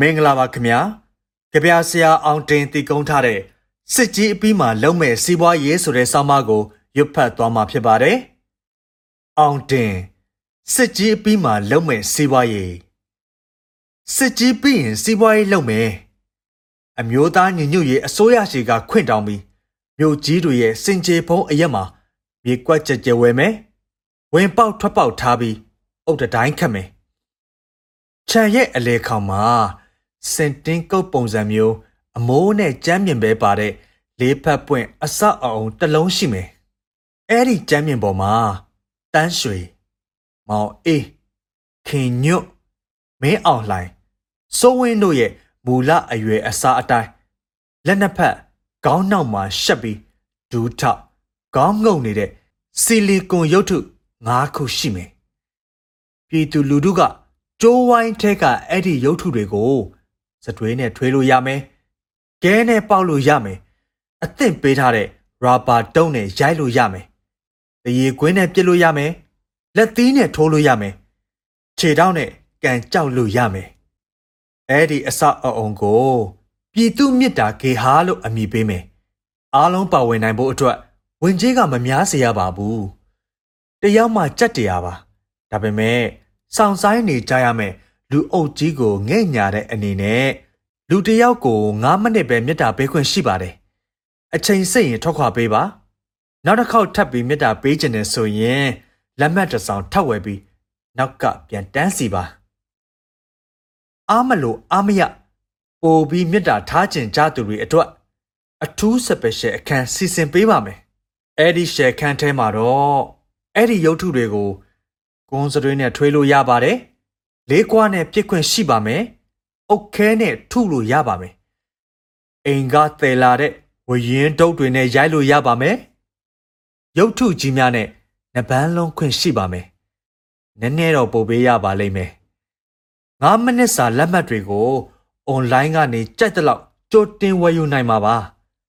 မင်္ဂလာပါခင်ဗျာကြပြဆရာအောင်တင်တည်ကုန်းထားတဲ့စစ်ကြီးအပြီးမှလုံးမဲ့စီးပွားရေးဆိုတဲ့ဆောင်းပါးကိုရွတ်ဖတ်သွားမှာဖြစ်ပါတယ်အောင်တင်စစ်ကြီးအပြီးမှလုံးမဲ့စီးပွားရေးစစ်ကြီးပြီးရင်စီးပွားရေးလုပ်မယ်အမျိုးသားညီညွတ်ရေးအစိုးရရှိကခွင့်တောင်းပြီးမြို့ကြီးတွေရဲ့စင်ကြေဖုံးအရက်မှာမြေကွက်ကြက်ကြဲဝဲမယ်ဝင်ပေါက်ထွက်ပေါက်ထားပြီးအုတ်တတိုင်းခတ်မယ်ခြံရဲ့အလေခေါင်မှာ စင်တင်ကုတ်ပုံစံမျိုးအမိုးနဲ့ကြမ်းမြင်ပဲပါတဲ့လေးဖက်ပွင့်အဆောက်အအုံတစ်လုံးရှိမယ်။အဲ့ဒီကြမ်းမြင်ပေါ်မှာတန်းရွှေမောင်အေးခင်ညွတ်မင်းအောင်လှိုင်စိုးဝင်းတို့ရဲ့မူလအရွယ်အစားအတိုင်းလက်နှစ်ဖက်ခေါင်းနောက်မှာရှက်ပြီးဒူးထောက်ခေါင်းငုံနေတဲ့ဆီလီကွန်ရုပ်ထု၅ခုရှိမယ်။ပြည်သူလူထုကကျိုးဝိုင်းထက်ကအဲ့ဒီရုပ်ထုတွေကို စတွေးနဲ့ထွေးလို့ရမယ်။ကဲနဲ့ပေါက်လို့ရမယ်။အသင့်ပေးထားတဲ့ရာဘာတုံးနဲ့ရိုက်လို့ရမယ်။တရေကွင်းနဲ့ပြစ်လို့ရမယ်။လက်သီးနဲ့ထိုးလို့ရမယ်။ခြေထောက်နဲ့ကန်ကြောက်လို့ရမယ်။အဲ့ဒီအဆောက်အအုံကိုပြည်သူမြစ်တာဂေဟာလို့အမည်ပေးမယ်။အားလုံးပါဝင်နိုင်ဖို့အတွက်ဝင်ကြီးကမများစေရပါဘူး။တယောက်မှကြက်တရားပါ။ဒါပေမဲ့စောင့်ဆိုင်နေကြရမယ် လူအုပ်ကြီးကိုငဲ့ညာတဲ့အနေနဲ့လူတစ်ယောက်ကို9မိနစ်ပဲမြတ်တာပေးခွင့်ရှိပါတယ်အချိန်စိတ်ရင်ထွက်ခွာပေးပါနောက်တစ်ခေါက်ထပ်ပြီးမြတ်တာပေးခြင်းနဲ့ဆိုရင်လက်မှတ်တစ်စောင်ထပ်ဝယ်ပြီးနောက်ကပြန်တန်းစီပါအားမလို့အားမရပို့ပြီးမြတ်တာထားခြင်းကြသူတွေအတွက်အထူး special အခန်းစီစဉ်ပေးပါမယ်အဲ့ဒီရှယ်ခန်းထဲမှာတော့အဲ့ဒီရုပ်ထုတွေကိုကွန်စတွေးနဲ့ထွေးလို့ရပါတယ်။ လေးကွာနဲ့ပြစ်ခွင့်ရှိပါမယ်။အုတ်ခဲနဲ့ထုလို့ရပါမယ်။အိမ်ကသယ်လာတဲ့ဝရင်တုပ်တွေနဲ့ရိုက်လို့ရပါမယ်။ရုပ်ထုကြီးများနဲ့နှပန်းလုံးခွင့်ရှိပါမယ်။နည်းနည်းတော့ပို့ပေးရပါလိမ့်မယ်။9မိနစ်စာလက်မှတ်တွေကိုအွန်လိုင်းကနေကြိုက်တဲ့လောက်ကြိုတင်ဝယ်ယူနိုင်မှာပါ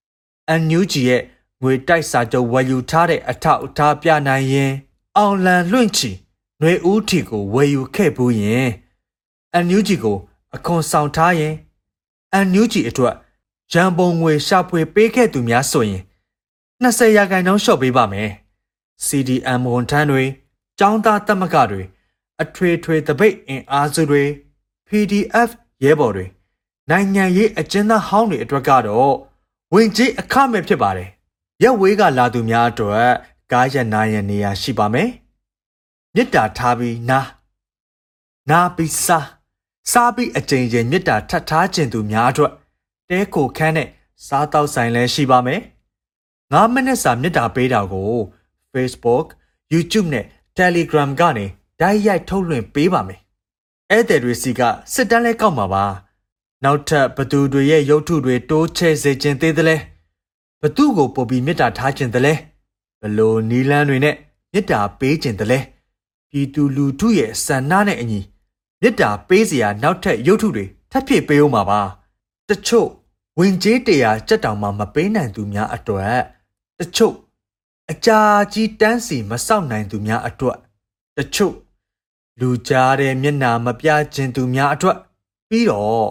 ။ NUG ရဲ့ငွေတိုက်စာချုပ်ဝယ်ယူထားတဲ့အထောက်အထားပြနိုင်ရင် အောင်လန်လွင့်ချီ ຫນွေဦးထီကိုဝယ်ယူခဲ့ဘူးရင်အန်ယူဂျီကို အခွန်ဆောင်ထားရင်အန်ယူဂျီအတွက်ရန်ပုံငွေရှာဖွေပေးခဲ့သူများဆိုရင်20ရာခိုင်နှုန်းလျှော့ပေးပါမယ် CDM ဝန်ထမ်းတွေចောင်းသားတက်မကတွေအထွေထွေတပိတ်အင်အားစုတွေ PDF ရဲဘော်တွေနိုင်ငံရေးအကျဉ်းသားဟောင်းတွေအတွက်ကတော့ဝင်ကြီးအခမဲ့ဖြစ်ပါတယ်ရက်ဝေးကလာသူများအတွက်ကားရနာရနေရာရှိပါမယ် မေတ္တာထားပြီးနာနာပြီးစားစားပြီးအကြိမ်ကြိမ်မေတ္တာထပ်ထားခြင်းသူများအတွက်တဲကိုခန်းနဲ့စားတောက်ဆိုင်လည်းရှိပါမယ်9မိနစ်စာမေတ္တာပေးတာကို Facebook YouTube နဲ့ Telegram ကနေဓာတ်ရိုက်ထုတ်လွှင့်ပေးပါမယ်ဧည့်သည်တွေစီကစစ်တမ်းလဲကောက်မှာပါနောက်ထပ်ဘသူတွေရဲ့ရုပ်ထုတွေတိုးချဲ့စေခြင်းသေးတယ်လဲဘသူကိုပို့ပြီးမေတ္တာထားခြင်းတယ်လဲဘလို့နီလန်းတွေနဲ့မေတ္တာပေးခြင်းတယ်လဲ ပြည်သူလူထုရဲ့ဆန္ဒနဲ့အညီမေတ္တာပေးစရာနောက်ထပ်ရုပ်ထုတွေထပ်ဖြစ်ပေးဦးမှာပါတချို့ဝင်ကြေးတရားကြက်တောင်မှမပေးနိုင်သူများအတွက်တချို့အကြာကြီးတန်းစီမစောင့်နိုင်သူများအတွက်တချို့လူကြားတဲ့မျက်နာမပြခြင်းသူများအတွက်ပြီးတော့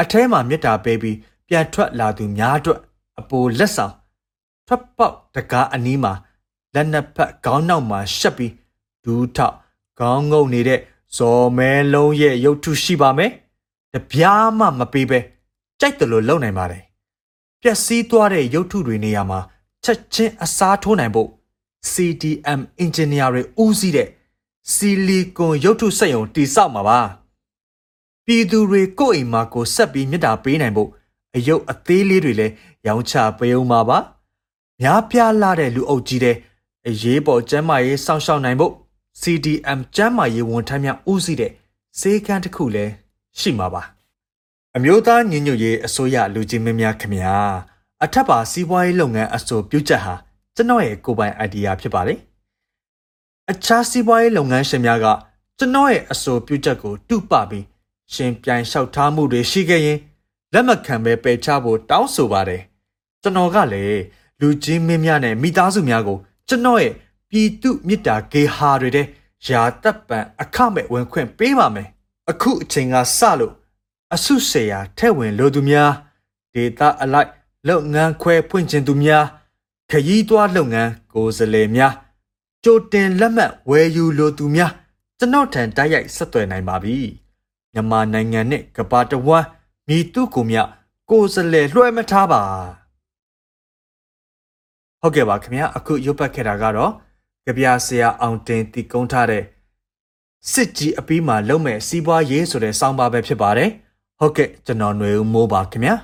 အထဲမှာမေတ္တာပေးပြီးပြန်ထွက်လာသူများအတွက်အပိုလက်ဆောင်ထွက်ပေါက်တကားအနီးမှာလက်နှစ်ဖက်ခေါင်းနောက်မှာရှက်ပြီး ဒူးထောက်ခေါင်းငုံနေတဲ့ဇော်မဲလုံးရဲ့ရုပ်ထုရှိပါမယ်တပြားမှမပေးပဲကြိုက်တယ်လို့လုပ်နိုင်ပါတယ်ပျက်စီးသွားတဲ့ရုပ်ထုတွေနေရာမှာချက်ချင်းအစားထိုးနိုင်ဖို့ CDM engineer တွေဦးစီးတဲ့ဆီလီကွန်ရုပ်ထုစက်ရုံတည်ဆောက်မှာပါပြည်သူတွေကိုယ့်အိမ်မှာကိုဆက်ပြီးမြတ်တာပေးနိုင်ဖို့အယုတ်အသေးလေးတွေလည်းရောင်းချပေးအောင်ပါပါများပြားလာတဲ့လူအုပ်ကြီးတဲ့အရေးပေါ်ကျန်းမာရေးစောင့်ရှောက်နိုင်ဖို့ CDM ကျန်းမာရေးဝန်ထမ်းများဦးစီးတဲ့စေကန်းတစ်ခုလည်းရှိမှာပါအမျိုးသားညီညွတ်ရေးအစိုးရလူကြီးမင်းများခင်ဗျာအထက်ပါစီးပွားရေးလုပ်ငန်းအဆိုပြုချက်ဟာကျွန်တော်ရဲ့ကိုယ်ပိုင် idea ဖြစ်ပါတယ်အခြားစီးပွားရေးလုပ်ငန်းရှင်များကကျွန်တော်ရဲ့အဆိုပြုချက်ကိုတုပပြီးရှင်ပြိုင်လျှောက်ထားမှုတွေရှိခဲ့ရင်လက်မခံပဲပယ်ချဖို့တောင်းဆိုပါတယ်ကျွန်တော်ကလည်းလူကြီးမင်းများနဲ့မိသားစုများကိုကျွန်တော်ရဲ့ ပြည်သူမေတ္တာဂေဟာတွေတဲ့ယာတပ်ပံအခမဲ့ဝင်ခွင့်ပေးပါမယ်အခုအချိန်ကစလို့အစုရှယ်ယာထည့်ဝင်လိုသူများဒေတာအလိုက်လုပ်ငန်းခွဲဖွင့်ခြင်းသူများခရီးသွားလုပ်ငန်းကိုယ်စားလှယ်များကြိုတင်လက်မှတ်ဝယ်ယူလိုသူများကျွန်တော်ထံတိုက်ရိုက်ဆက်သွယ်နိုင်ပါပြီမြန်မာနိုင်ငံနဲ့ကမ္ဘာတစ်ဝန်းမိတုကူမြကိုယ်စားလှယ်လွှဲမထားပါဟုတ်ကဲ့ပါခင်ဗျာအခုရုပ်ပတ်ခဲ့တာကတော့ ကြပြဆရာအောင်တင်တည်ကုန်းထားတဲ့စစ်ကြီးအပီးမှာလုံးမဲ့စီးပွားရေးဆိုတဲ့စောင်းပါပဲဖြစ်ပါတယ်ဟုတ်ကဲ့ကျွန်တော်ຫນွေဦးမိုးပါခင်ဗျာ